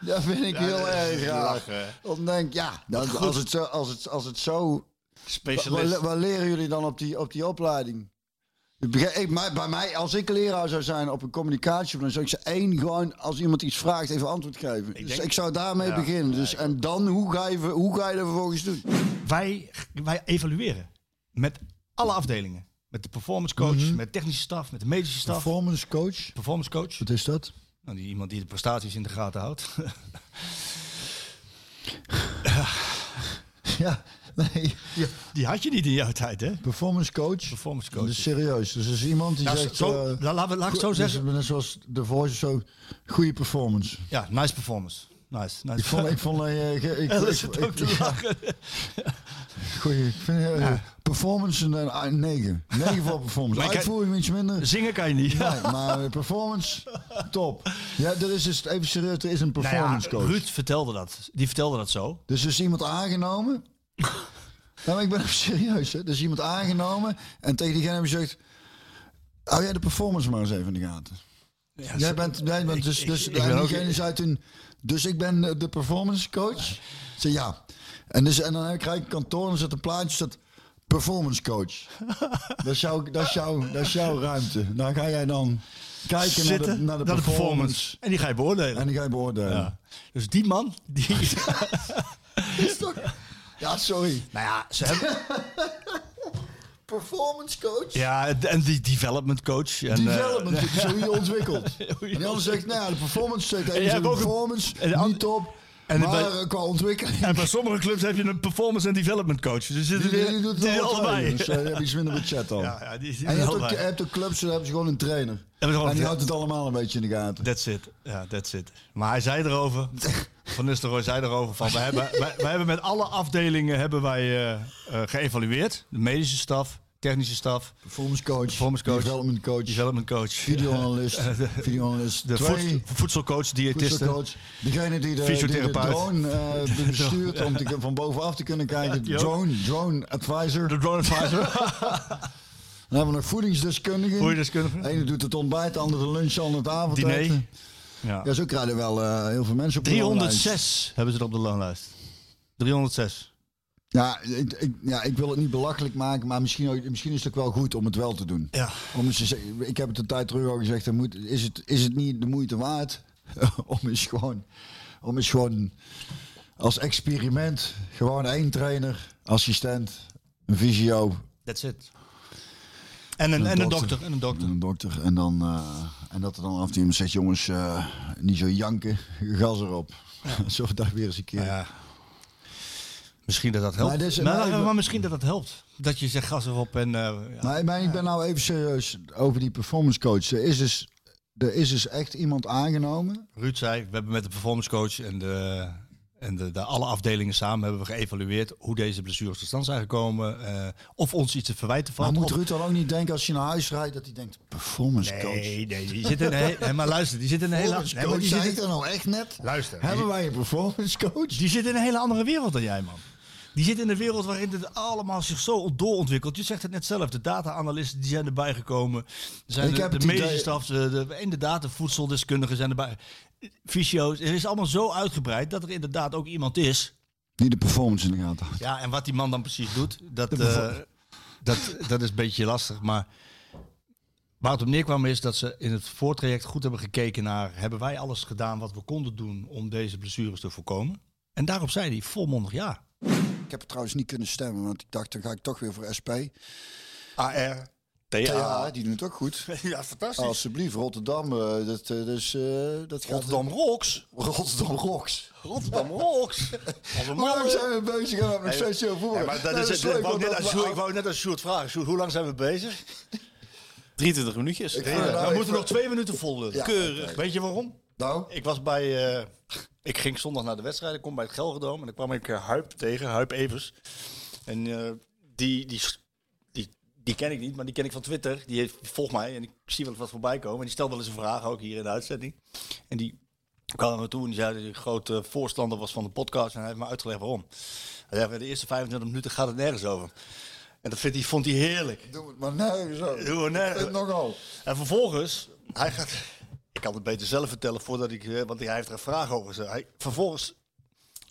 Dat vind ik heel erg raar. Dan denk ik, ja, dan, als, het zo, als, het, als het zo... Specialist. Wat, wat leren jullie dan op die, op die opleiding? Ik ik, mij- bij mij, als ik leraar zou zijn op een communicatie, dan zou ik ze één gewoon, als iemand iets vraagt, even antwoord geven. dus denk- ik zou daarmee Ja, beginnen. Dus, en dan, hoe ga, je, hoe ga je er vervolgens doen? Wij, wij evalueren met alle afdelingen. Met de performance coach, Mhm. met technische staf, met de medische staf. Performance coach, performance coach. wat is dat? Nou, die, iemand die de prestaties in de gaten houdt. Ja, nee, die had je niet in jouw tijd, hè? performance coach. Performance coach. is serieus. Dus er is iemand die Nou, zegt... zo, nou, laat, laat ik zo zeggen. Dus, zoals de voice, zo goede performance. Ja, nice performance. Nice, nice. Ik vond, ik vond, eh, ik, ik, Ja, zit ook te ja. lachen. Goeie, ik vind eh, performance een, een 9. 9 voor performance. Uitvoering iets minder. Zingen kan je niet. Nee, maar performance, top. Ja, er is dus, even serieus, er is een Nou ja, performance coach. Ruud vertelde dat. Die vertelde dat zo. Dus er is iemand aangenomen. nou, maar ik ben even serieus. Hè. Er is iemand aangenomen en tegen diegene heb je gezegd... Hou jij de performance maar eens even in de gaten. jij bent, jij bent ik- dus... ik- dus ik en ben. Dus ik ben eh, de performance coach. Zei ja. En, dus, en dan krijg ik een kantoor en zit een plaatje dat performance coach. dat, is jouw, dat, is jouw, dat is jouw ruimte. Dan ga jij dan kijken naar de, naar de performance. En die ga je beoordelen. En die ga je beoordelen. Ja. Dus die man, die... Is toch? Ja, sorry. nou ja, ze hebben... Performance coach? Ja, en die development coach. En, Development, eh, coach, zo je ontwikkelt. En die ander zegt, nou ja, de performance zegt even de een- performance, en ander- niet top. en maar bij- eh, qua ontwikkeling. en bij sommige clubs heb je een performance en development coach. Dus zitten Die, weer die doet het die allebei. Dus eh, heb je iets minder budget al. Ja, ja, die, die en je hebt, ook, hebt clubs, daar hebben ze gewoon een trainer. Gewoon en die een- houdt het allemaal een beetje in de gaten. That's it. Ja, that's it. Maar hij zei erover, Van Nistelrooy zei erover van, wij hebben, wij, wij hebben met alle afdelingen hebben wij eh, eh, geëvalueerd. De medische staf, technische staf, Performance coach, Performance coach, development coach, development coach, videoanalist, videoanalist, de twee, voed- voedselcoach, diëtiste. voedselcoach. Degene die de, die de drone eh, bestuurt om te, van bovenaf te kunnen kijken. Ja, Drone, drone advisor. De drone advisor. Dan hebben we nog voedingsdeskundigen. Voedingsdeskundige. De ene doet het ontbijt, de andere lunch, de andere het avondeten. Diner. Ja. Ja, zo krijgen wel eh, heel veel mensen op de loonlijst. 306 hebben ze er op de loonlijst. 306. Ja ik, ik, ja, ik wil het niet belachelijk maken, maar misschien, ook- misschien is het ook wel goed om het wel te doen. Ja. Om eens te zeggen- ik heb het een tijd terug al gezegd, dan moet, is, het, is het niet de moeite waard om eens gewoon, om eens gewoon als experiment, gewoon één trainer, assistent, een visio, That's it. En een, en een dokter. En een dokter. En een dokter. En, dan, eh, en dat er dan af en toe iemand zegt, jongens, eh, niet zo janken, gas erop. Zo daar weer eens een keer. Nou ja. Misschien dat dat helpt. Maar dit is- maar, maar even- maar misschien dat dat helpt. Dat je zegt gas erop en... eh, ja. Maar, maar ik ben nou even serieus over die performance coach. Er is dus, er is dus echt iemand aangenomen. Ruud zei, we hebben met de performance coach en de, En de, de, alle afdelingen samen hebben we geëvalueerd hoe deze blessures tot stand zijn gekomen. eh, of ons iets te verwijten Maar valt. moet of- Ruud dan ook niet denken als je naar huis rijdt dat hij denkt, performance coach. Nee, nee, die zit in een he- maar luister, die zit in een hele, Performance nee, maar coach, die zei zit er nou echt net? luister, Hebben wij een performance coach? die zit in een hele andere wereld dan jij, man. Die zit in een wereld waarin het allemaal zich zo doorontwikkelt. Je zegt het net zelf, de data-analysten die zijn erbij gekomen. Zijn Ik de, de medische staf, de, de, inderdaad, de voedseldeskundigen zijn erbij. Fysio's, het is allemaal zo uitgebreid dat er inderdaad ook iemand is Die de performance in de gaten houdt. Ja, en wat die man dan precies doet, dat, eh, dat, dat is een beetje lastig. Maar waar het op neerkwam is dat ze in het voortraject goed hebben gekeken naar... hebben wij alles gedaan wat we konden doen om deze blessures te voorkomen? En daarop zei hij volmondig ja. Ik heb trouwens niet kunnen stemmen, want ik dacht dan ga ik toch weer voor SP. AR, Ja, die doen het ook goed. Ja, fantastisch. Alsjeblieft, Rotterdam. eh, dat, dus, eh, dat gaat Rotterdam Rocks. Rotterdam Rocks. Rotterdam Rocks. Als Hoe lang zijn we bezig we hebben nog steeds maar dat is, ik, wou net we- Sjoerd- ik wou net aan Sjoerd vragen. Sjoerd, hoe lang zijn we bezig? 23 minuutjes. Ik Ja, vind- nou, we moeten nog twee minuten vol lullen. Ja, Keurig. Weet je waarom? Nou, Ik was bij. eh, ik ging zondag naar de wedstrijd. Ik kom bij het Gelredome. En ik kwam ik uh, Huip tegen, Huip Evers. En eh, die, die, die, die ken ik niet, maar die ken ik van Twitter. Die, heeft, die volgt mij en ik zie wel eens wat voorbij komen. En die stelt wel eens een vraag, ook hier in de uitzending. En die kwam naar me toe en die zei dat hij een grote voorstander was van de podcast. En hij heeft me uitgelegd waarom. Hij zei, de eerste 25 minuten gaat het nergens over. En dat vindt hij, vond hij heerlijk. doe het maar nergens zo. Doen we nergens. Het nogal. En vervolgens, hij gaat. Ik kan het beter zelf vertellen voordat ik. eh, Want hij heeft er een vraag over. Hij, vervolgens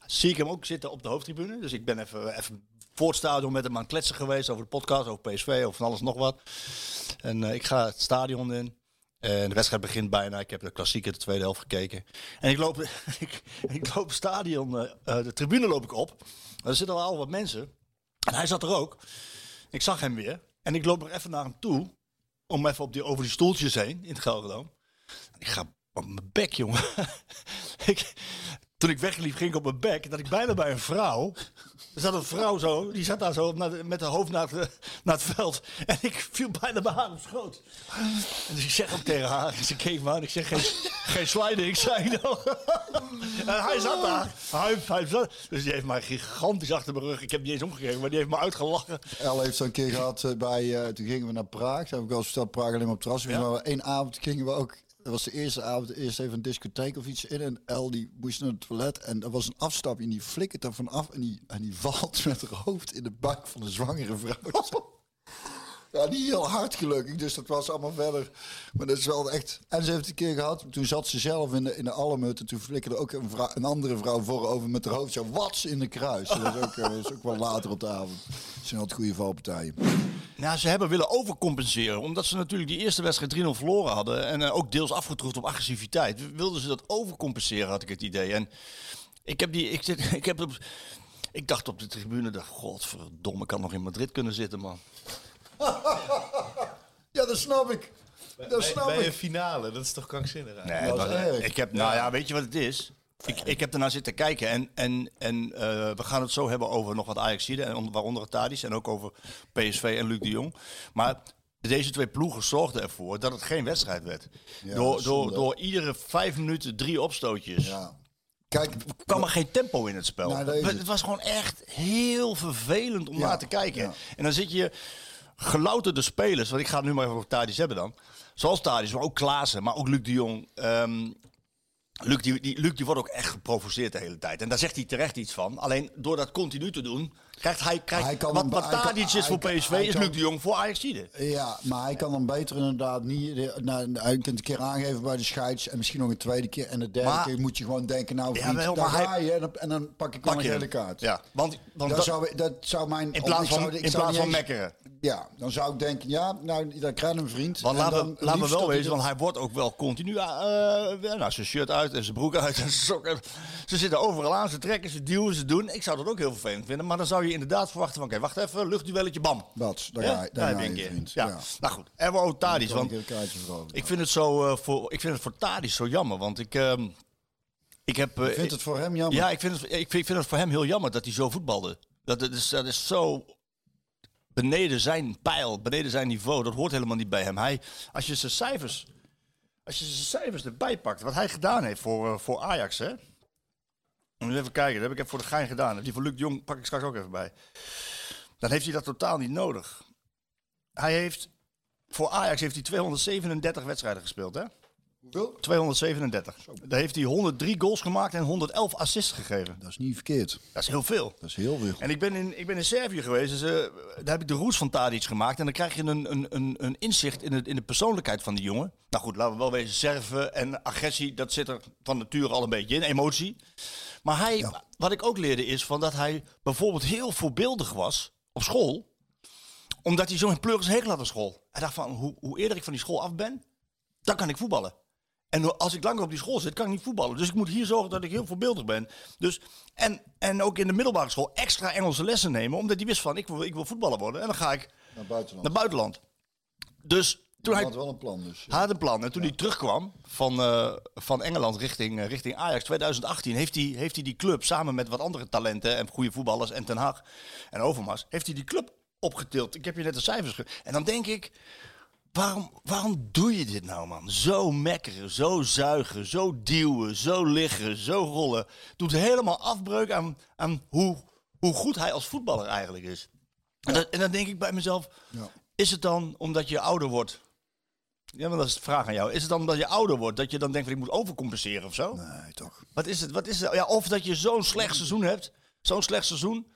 zie ik hem ook zitten op de hoofdtribune. Dus ik ben even, even voor het stadion met hem aan het kletsen geweest over de podcast, over PSV, over van alles nog wat. En eh, ik ga het stadion in. En de wedstrijd begint bijna. Ik heb de klassieke de tweede helft gekeken. En ik loop, ik, ik loop het stadion, eh, de tribune loop ik op. Er zitten al wat mensen. En hij zat er ook. Ik zag hem weer. En ik loop er even naar hem toe. Om even op die, over die stoeltjes heen in het Gelredome. Ik ga op mijn bek, jongen. ik, toen ik wegliep, ging ik op mijn bek. Dat ik bijna bij een vrouw. Er zat een vrouw zo, die zat daar zo de- met haar hoofd naar het, naar het veld. En ik viel bijna bij haar op schoot. En dus ik zeg ook tegen haar, ze keek me aan. Ik zeg, geen, geen sliding, zei ik nou. En hij zat daar. Hij, hij zat, dus die heeft mij gigantisch achter mijn rug. Ik heb niet eens omgekeken, maar die heeft me uitgelachen. El heeft zo'n keer gehad eh, bij, eh, toen gingen we naar Praag. Dat heb ik al verteld, Praag alleen maar op terras. Ja. Maar één avond gingen we ook, dat was de eerste avond, eerst even een discotheek of iets in. En El die moest naar het toilet en er was een afstapje en die flikkert er vanaf en die, en die valt met haar hoofd in de buik van een zwangere vrouw. Ja, niet heel hard gelukkig, dus dat was allemaal verder. Maar dat is wel echt... En ze heeft het een keer gehad, toen zat ze zelf in de, in de en toen flikkerde ook een, een andere vrouw voorover met haar hoofd zo wats in de kruis. Dat is ook, eh, is ook wel later op de avond. Dat zijn altijd goede valpartijen. Nou, ze hebben willen overcompenseren. Omdat ze natuurlijk die eerste wedstrijd 3-0 verloren hadden. En eh, ook deels afgetroefd op agressiviteit. Wilden ze dat overcompenseren, had ik het idee. En ik heb die. Ik, zit, ik, heb op, ik dacht op de tribune, dacht, godverdomme, ik had nog in Madrid kunnen zitten, man. Ja, dat snap ik. Dat snap Bij een ik. finale, dat is toch krankzinnig eigenlijk? Nee, dat was- erg. ik heb, nou ja, weet je wat het is? Ik, ik heb ernaar zitten kijken en, en, en eh, we gaan het zo hebben over nog wat Ajaxide, en onder- waaronder het Tadic en ook over PSV en Luc de Jong. Maar deze twee ploegen zorgden ervoor dat het geen wedstrijd werd. Ja, door, door, door iedere vijf minuten drie opstootjes Ja. Kijk, kwam er geen tempo in het spel. Nou, het. het was gewoon echt heel vervelend om Ja, naar te kijken. ja. En dan zit je gelouterde spelers, want ik ga nu maar even over Tadic hebben dan. Zoals Tadic, maar ook Klaassen, maar ook Luc de Jong. Ehm, Luc, die, die, Luc die wordt ook echt geprovoceerd de hele tijd. En daar zegt hij terecht iets van. Alleen door dat continu te doen, krijgt hij... Krijgt, Hij kan wat hem- wat Tadic is hij voor PSV, hij is Luc de Jong voor Ajaxide. Ja, maar hij kan dan beter inderdaad niet. Nou, hij kunt een keer aangeven bij de scheids. En misschien nog een tweede keer. En de derde Maar- keer moet je gewoon denken: nou, vriend, Jawel, daar maar ga je. En dan, en dan pak ik wel Pak een je gele kaart. Ja, want, want Dat, dat- zou, dat zou mijn. in plaats zou- van, ik in zou plaats van mekkeren. Ja, dan zou ik denken: ja, nou, dan krijg je een vriend. Want laten, dan we, laten we liefst wel dat wezen, want hij wordt ook wel continu eh, nou, zijn shirt uit en zijn broek uit en zijn sokken. Ze zitten overal aan, ze trekken, ze duwen, ze doen. Ik zou dat ook heel vervelend vinden. Maar dan zou je inderdaad verwachten van, oké, wacht even, luchtduelletje, bam. Wat, daar Ja, ga je, daar daar heb ga je je, een keer. vriend. Ja. Ja. Nou goed, en we ook Tadic, Dan want ik vind het, zo, eh, voor, ik vind het voor Tadic zo jammer. Want ik, ehm, ik heb... eh, vind het voor hem jammer. ja, ik vind, het, ik, vind, ik vind het voor hem heel jammer dat hij zo voetbalde. Dat, dat, is, dat is zo beneden zijn pijl, beneden zijn niveau. Dat hoort helemaal niet bij hem. Hij, als je zijn cijfers, als je zijn cijfers erbij pakt, wat hij gedaan heeft voor, eh, voor Ajax, hè? Moet even kijken, dat heb ik even voor de gein gedaan. Die van Luc Jong pak ik straks ook even bij. Dan heeft hij dat totaal niet nodig. Hij heeft, voor Ajax heeft hij 237 wedstrijden gespeeld, hè? Hoeveel? 237. Daar heeft hij 103 goals gemaakt en 111 assists gegeven. Dat is niet verkeerd. Dat is heel veel. Dat is heel veel. En ik ben in, ik ben in Servië geweest, dus, eh, daar heb ik de roes van Tadic gemaakt. En dan krijg je een, een, een, een inzicht in, het, in de persoonlijkheid van die jongen. Nou goed, laten we wel wezen, Serven en agressie, dat zit er van nature al een beetje in, emotie. Maar hij, wat ik ook leerde is van dat hij bijvoorbeeld heel voorbeeldig was op school. Omdat hij zo'n pleuris hekel had op school. Hij dacht van, hoe, hoe eerder ik van die school af ben, dan kan ik voetballen. En als ik langer op die school zit, kan ik niet voetballen. Dus ik moet hier zorgen dat ik heel voorbeeldig ben. Dus, en, en ook in de middelbare school extra Engelse lessen nemen. Omdat hij wist van, ik wil, ik wil voetballer worden. En dan ga ik Naar buitenland. naar buitenland. Dus toen Hij had wel een plan dus. hij had een plan. En toen hij terugkwam van, eh, van Engeland richting, eh, richting Ajax 2018... Heeft hij, heeft hij die club samen met wat andere talenten en goede voetballers... en Ten Hag en Overmars, heeft hij die club opgetild. Ik heb je net de cijfers ge... En dan denk ik... Waarom, waarom doe je dit nou, man? Zo mekkeren, zo zuigen, zo duwen, zo liggen, zo rollen. Doet helemaal afbreuk aan, aan hoe, hoe goed hij als voetballer eigenlijk is. En, dan, en dan denk ik bij mezelf, Ja. is het dan omdat je ouder wordt? Ja, maar dat is de vraag aan jou. Is het dan omdat je ouder wordt dat je dan denkt van ik moet overcompenseren of zo? Nee, toch. Wat is het? Wat is het? Ja, of dat je zo'n slecht seizoen hebt, zo'n slecht seizoen,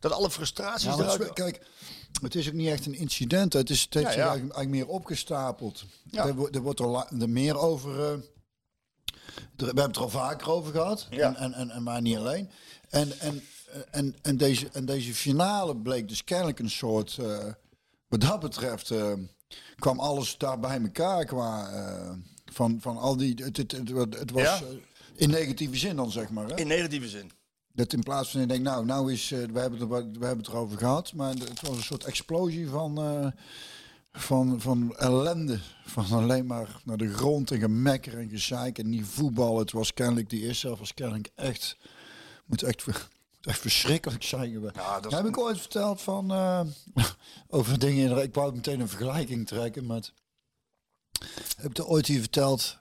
dat alle frustraties Ja, het eruit... kijk, het is ook niet echt een incident. Het, is, Ja, ja. Eigenlijk, eigenlijk meer opgestapeld. Ja. Er, wordt- er wordt er, er meer over... er- we hebben het er al vaker over gehad. Ja. En, en, en, en maar niet alleen. En, en, en, en, deze, en deze finale bleek dus kennelijk een soort... eh, wat dat betreft eh, kwam alles daar bij elkaar qua... van, van al die... Het, het, het, het was... Ja. in negatieve zin dan, zeg maar. Hè? In negatieve zin. Dat in plaats van je denkt, nou, nou is, eh, we, hebben het, we hebben het erover gehad, maar het was een soort explosie van, eh, van, van ellende. Van alleen maar naar de grond en gemekker en gezeik en niet voetbal. Het was kennelijk, die eerste helft was kennelijk echt, moet echt, moet echt verschrikkelijk zijn geweest. Ja, dat Heb ik ooit verteld van, eh, over dingen, in- ik wou meteen een vergelijking trekken met, heb ik er ooit hier verteld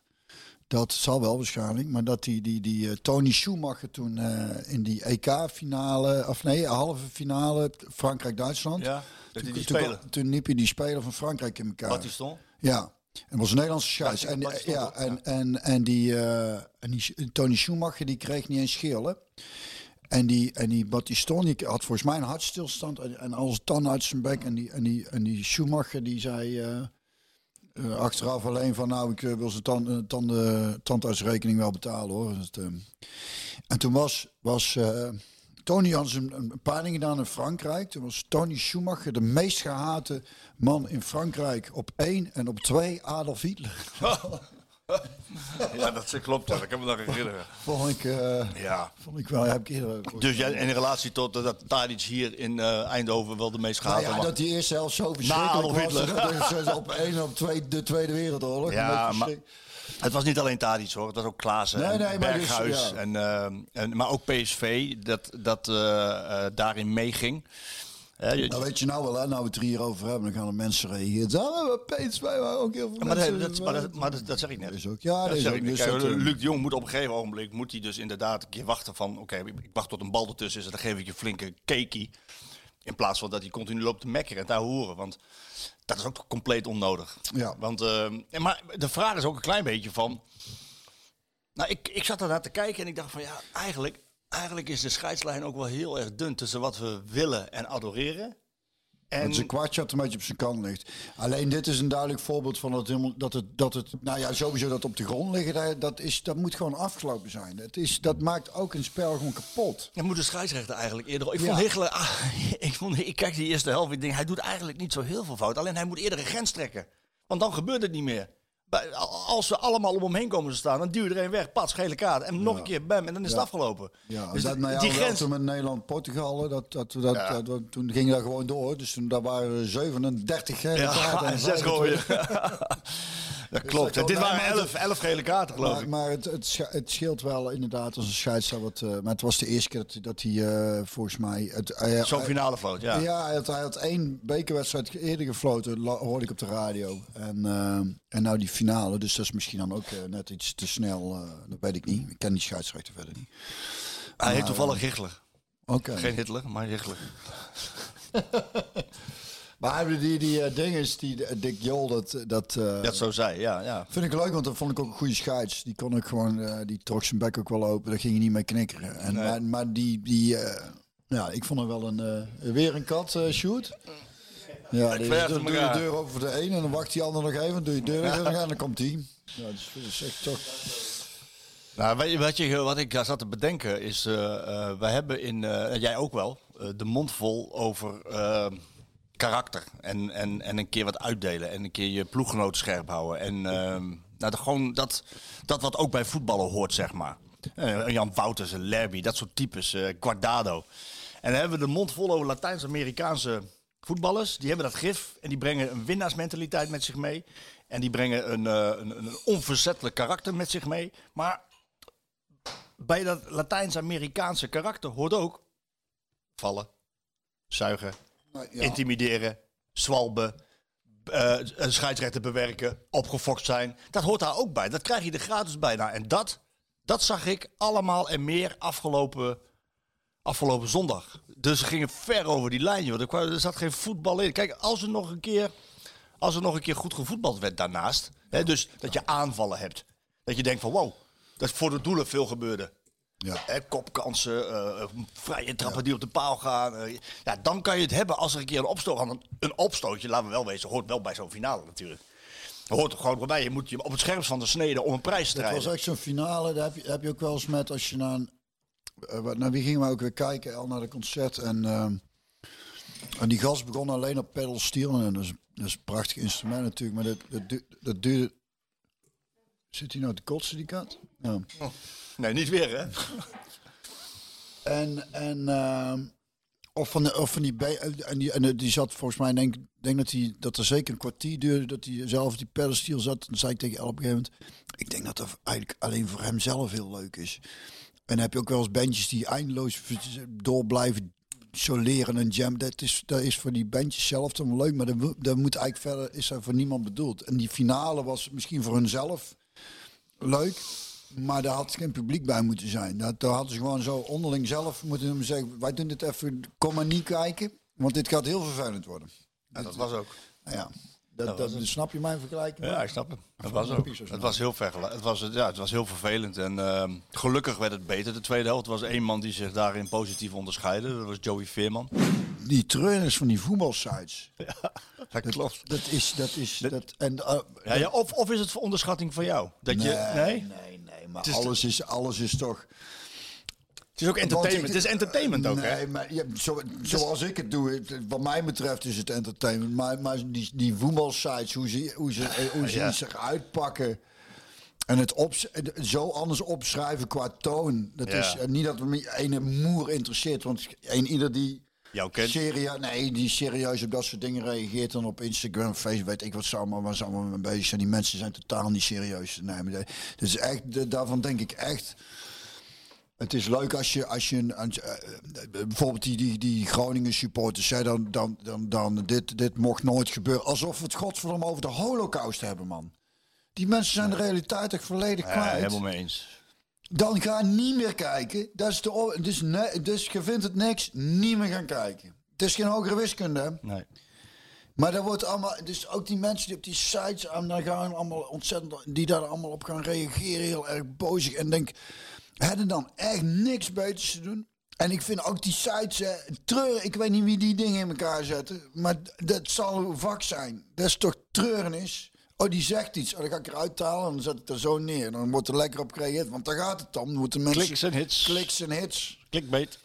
dat zal wel waarschijnlijk, maar dat die, die, die eh, Tony Schumacher toen eh, in die EK-finale, of nee, halve finale Frankrijk-Duitsland. Ja, dat die, toen, toen, toen liep hij die speler van Frankrijk in elkaar. Stond. Ja, en was een Nederlandse scheids. Ja, En, ja, en, en, en die, eh, en die Tony Schumacher die kreeg niet eens schillen. En die, en die Battiston die had volgens mij een hartstilstand en, en alles tanden uit zijn bek. En die, en die, en die Schumacher die zei eh, achteraf alleen van nou ik eh, wil zijn tand, eh, tanden, tandartsrekening wel betalen hoor. Dus, eh, en toen was, was Tony had een, een peiling gedaan in Frankrijk. Toen was Tony Schumacher de meest gehate man in Frankrijk op één en op twee Adolf Hitler. Ja, dat klopt. Ja. Dat kan me nog herinneren. Vond ik, eh, Ja. vond ik wel, heb ik eerder. Dus jij, in relatie tot eh, dat Tadic hier in eh, Eindhoven wel de meest nou gehate ja, man- dat die eerste helft zo verschrikkelijk Adolf was. Dat is op één op twee, de Tweede Wereldoorlog. Ja, maar het was niet alleen Tadic hoor. Het was ook Klaassen Nee, en nee, dus, Berghuis. ja. en, en, maar ook PSV dat, dat daarin meeging. Eh, je- Nou weet je nou wel, hè, nou we het er hier over hebben, dan gaan er mensen reageren. Ja, maar PSV waren ook heel veel maar, dat, mensen. dat, maar, dat, maar dat, dat zeg ik net. Is ook, ja, Dat dat is zeg ook. ik niet. dus Kijk, dat, eh, Luc de Jong moet op een gegeven ogenblik moet hij dus inderdaad een keer wachten van oké, ik ik wacht tot een bal ertussen is en dan geef ik je flinke cakeie. In plaats van dat hij continu loopt te mekkeren en daar horen. Want dat is ook compleet onnodig. Ja. Want, eh, maar de vraag is ook een klein beetje van. Nou, ik, ik zat daarnaar te kijken en ik dacht van ja, eigenlijk, eigenlijk is de scheidslijn ook wel heel erg dun tussen wat we willen en adoreren. En Dat zijn kwartje dat een beetje op zijn kant ligt. Alleen dit is een duidelijk voorbeeld van dat, helemaal, dat, het, dat het, nou ja, sowieso dat op de grond liggen, dat, dat, is, dat moet gewoon afgelopen zijn. Het is, dat maakt ook een spel gewoon kapot. Dan moet de scheidsrechter eigenlijk eerder. Ik Ja. vond ah, ik, vond, ik kijk die eerste helft. Ik denk, hij doet eigenlijk niet zo heel veel fout. Alleen hij moet eerder een grens trekken. Want dan gebeurt het niet meer. Als ze allemaal om hem heen komen te staan, dan duw je er een weg. Pats, gele kaart. En nog een keer bam. En dan is Ja. het afgelopen. Ja, Dus dat, nou ja, die grens. met Nederland-Portugal, dat, dat, dat, toen ging dat gewoon door. Dus toen daar waren 37 gele kaarten Ja, en en zes 25. gooien. dat klopt. dat Dit waren nee, maar elf, gele kaarten, geloof Maar, ik. maar het, het, het scheelt wel inderdaad als een scheidsrechter. Wat, eh, maar het was de eerste keer dat, hij eh, volgens mij... Hij- Zo'n finale floot, ja. Ja, hij had, hij had één bekerwedstrijd eerder gefloten, hoorde ik op de radio. En, eh, en nou die finale, dus dat is misschien dan ook eh, net iets te snel. eh, dat weet ik niet. Ik ken die scheidsrechter verder niet. Hij heet toevallig Hichler. Oké. Geen Hitler, maar Hichler. Maar hebben die, die eh, dinges, die eh, Dick Jol, dat, dat eh, Dat zo zei, ja. ja. vind ik leuk, want dat vond ik ook een goede scheids. Die kon ik gewoon, eh, die trok zijn bek ook wel open, daar ging je niet mee knikkeren. En, Nee. maar, maar die, die eh, ja, ik vond hem wel een, eh, weer een kat, eh, shoot. Ja, dus dan hem doe je deur open voor de een en dan wacht die ander nog even, doe je de deur weer terug en dan komt die. Ja, dus dat is echt toch... Nou, weet je, wat, je, wat ik zat te bedenken is, eh eh, wij hebben in, en jij ook wel, de mond vol over karakter. En, en, en een keer wat uitdelen en een keer je ploeggenoot scherp houden. En ehm, nou, de, gewoon dat, dat wat ook bij voetballen hoort, zeg maar. Jan Wouters, en Lerby, dat soort types, Guardado. En dan hebben we de mond vol over Latijns-Amerikaanse voetballers. Die hebben dat gif en die brengen een winnaarsmentaliteit met zich mee. En die brengen een, eh, een, een onverzettelijk karakter met zich mee. Maar bij dat Latijns-Amerikaanse karakter hoort ook vallen, zuigen, Nou, ja. intimideren, zwalben, eh, een scheidsrechter bewerken, opgefokt zijn. Dat hoort daar ook bij. Dat krijg je er gratis bij. Nou, en dat, dat zag ik allemaal en meer afgelopen, afgelopen zondag. Dus ze gingen ver over die lijn. joh. Er, kwam- er zat geen voetbal in. Kijk, als er nog een keer, als er nog een keer goed gevoetbald werd daarnaast. Hè, dus dat je aanvallen hebt. Dat je denkt van wow, dat voor de doelen veel gebeurde. Ja. Hè, kopkansen, eh, vrije trappen die op de paal gaan. eh, ja, dan kan je het hebben als er een keer een opstoot... Een, een opstootje, laten we wel wezen, hoort wel bij zo'n finale natuurlijk. Hoort er gewoon bij. Je moet je op het scherpst van de snede om een prijs te Het was strijden. echt zo'n finale. Daar heb je, heb je ook wel eens met als je naar een. Eh, wat- naar wie gingen we ook weer kijken? Al naar de concert. En, ehm, en die gast begon alleen op pedal steel. En dat is, dat is een prachtig instrument natuurlijk. Maar dat, dat, dat duurde. Zit hij nou te kotsen, die kat? Ja. Nee, niet weer hè. En, en ehm, of van, de, of van die, be- en die, en die zat volgens mij, denk, denk dat, hij dat er zeker een kwartier duurde dat hij zelf op die pedalsteel zat. Dan zei ik tegen El op een gegeven moment, ik denk dat dat eigenlijk alleen voor hem zelf heel leuk is. En dan heb je ook wel eens bandjes die eindeloos door blijven soleren en jam. Dat is, dat is voor die bandjes zelf dan leuk, maar dat, moet eigenlijk verder, is dat voor niemand bedoeld. En die finale was misschien voor hunzelf leuk. Maar daar had geen publiek bij moeten zijn. Dat, daar hadden ze gewoon zo onderling zelf moeten hem zeggen. Wij doen dit even, kom maar niet kijken. Want dit gaat heel vervelend worden. Ja, dat was ook. Nou ja, dat, dat, snap je mijn vergelijking? Ja, ik snap het. Het was ook. Het was heel vergelijk. Het was, ja, het was heel vervelend. En ehm, gelukkig werd het beter. De tweede helft was één man die zich daarin positief onderscheidde. Dat was Joey Veerman. Die treurnis van die voetbalsites. Dat klopt. Dat is, dat is, dat, en, uh, Ja, ja, of, of is het voor onderschatting van jou? Dat je, nee? nee, nee, nee, maar is alles is, alles is toch... Het is ook entertainment. Want Het is entertainment ook, nee, hè? maar ja, zo, zoals ik het doe, het- wat mij betreft is het entertainment. Maar, maar die, die voetbalsites, hoe ze, hoe ze, eh, hoe ze Ja. zich uitpakken... En het op, zo anders opschrijven qua toon. Dat Ja. is niet dat me ene moer interesseert. Want een ieder die Jou kent. serieus, nee, die serieus op dat soort dingen reageert dan op Instagram, Facebook, weet ik wat ze allemaal, waar ze allemaal mee bezig zijn. Die mensen zijn totaal niet serieus. Nee, maar dat is echt, de- daarvan denk ik echt. Het is leuk als je, als je een, eh, eh, bijvoorbeeld die, die, die Groningen supporters, zei dan, dan, dan, dan dit, dit mocht nooit gebeuren. Alsof we het godverdomme over de holocaust hebben, man. Die mensen zijn de realiteit echt volledig Ja, kwijt. helemaal mee eens. Dan ga niet meer kijken. Dat is de, dus, ne, dus je vindt het niks, niet meer gaan kijken. Het is geen hogere wiskunde. hè. Nee. Maar dat wordt allemaal, dus ook die mensen die op die sites aan daar gaan allemaal ontzettend, die daar allemaal op gaan reageren, heel erg bozig. En denk, hadden dan echt niks beters te doen? En ik vind ook die sites, eh, treuren, ik weet niet wie die dingen in elkaar zetten, maar dat zal een vak zijn. Dat is toch treurenis? Oh, die zegt iets. Oh, dan ga ik eruit halen en dan zet ik er zo neer. Dan wordt er lekker op gereageerd, want daar gaat het om. Dan moeten mensen... Kliks en hits. Kliks en hits. Clickbait.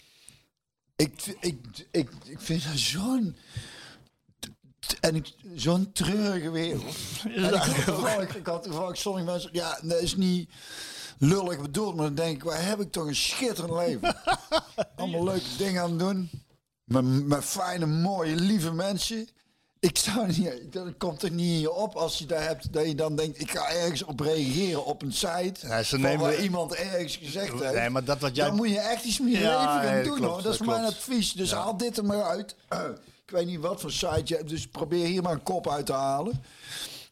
Ik, ik, ik, ik vind dat zo'n. En zo'n treurige wereld. En ik, had toevallig, ik had toevallig sommige mensen. Ja, dat is niet lullig bedoeld, maar dan denk ik, waar heb ik toch een schitterend leven? Allemaal leuke dingen aan het doen. Met, met fijne, mooie, lieve mensen. Ik zou niet, dat komt er niet in je op als je daar hebt, dat je dan denkt, ik ga ergens op reageren op een site. Ja, ze van nemen- waar iemand ergens gezegd heeft. Nee, maar dat wat jij- Dan moet je echt iets meer Ja, leven gaan nee, doen klopt, hoor. Dat is dat mijn klopt. advies. Dus haal dit er maar uit. ik weet niet wat voor site je hebt, dus probeer hier maar een kop uit te halen.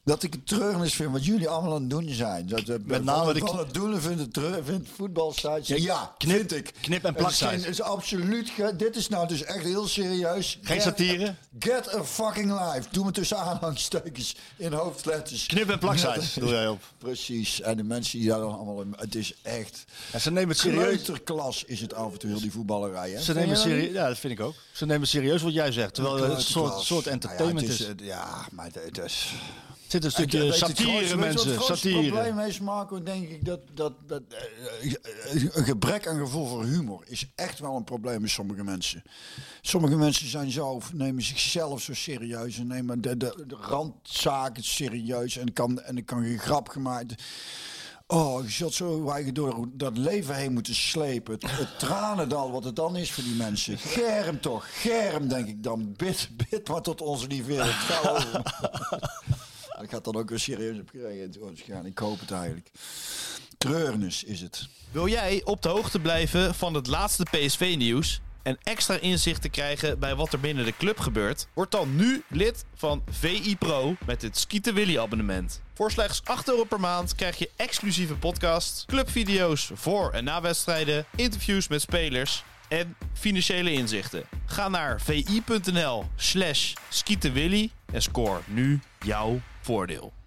Dat ik het treurnis vind wat jullie allemaal aan het doen zijn. Dat, dat, Met name de van het doelen vindt het treur, vindt voetbalsites. Ja, Ja, knip, vind ik. knip- en Het is, plaksites. geen- is absoluut. Dit is nou dus echt heel serieus. Geen Get- satire? Get a fucking life. Doe me tussen aanhalingstekens in hoofdletters. Knip- en plaksites doe jij op. Precies. En de mensen die daar dan allemaal in. Het is echt. En ze nemen het serieus. Kleuterklas is het af en toe, heel die voetballerij. Hè? Ze nemen Vind serieus. Ja, dat vind ik ook. Ze nemen serieus wat jij zegt. Terwijl het een soort, soort Nou ja, entertainment het is. eh, Ja, maar het is. Zit een stukje satire, wat mensen. Het Satire. probleem is, Marco, denk ik dat, dat, dat eh, eh, een gebrek aan gevoel voor humor is echt wel een probleem bij sommige mensen. Sommige mensen zijn zo, nemen zichzelf zo serieus en nemen de, de, de randzaken serieus en kan, en er kan geen grap gemaakt. Oh, je zult zo weinig door dat leven heen moeten slepen. Het, het tranendal, wat het dan is voor die mensen. Germ toch, germ denk ik dan. Bid, bid maar tot onze lieve wereld. Ik had dan ook weer serieus op gereageerd. Ik hoop het eigenlijk. Treurnis is het. Wil jij op de hoogte blijven van het laatste PSV-nieuws en extra inzicht te krijgen bij wat er binnen de club gebeurt? Word dan nu lid van VI Pro met het Skieten Willy abonnement. Voor slechts 8 euro per maand krijg je exclusieve podcasts, clubvideo's voor en na wedstrijden, interviews met spelers en financiële inzichten. Ga naar vi.nl slash skietenwilly en score nu jouw voordeel.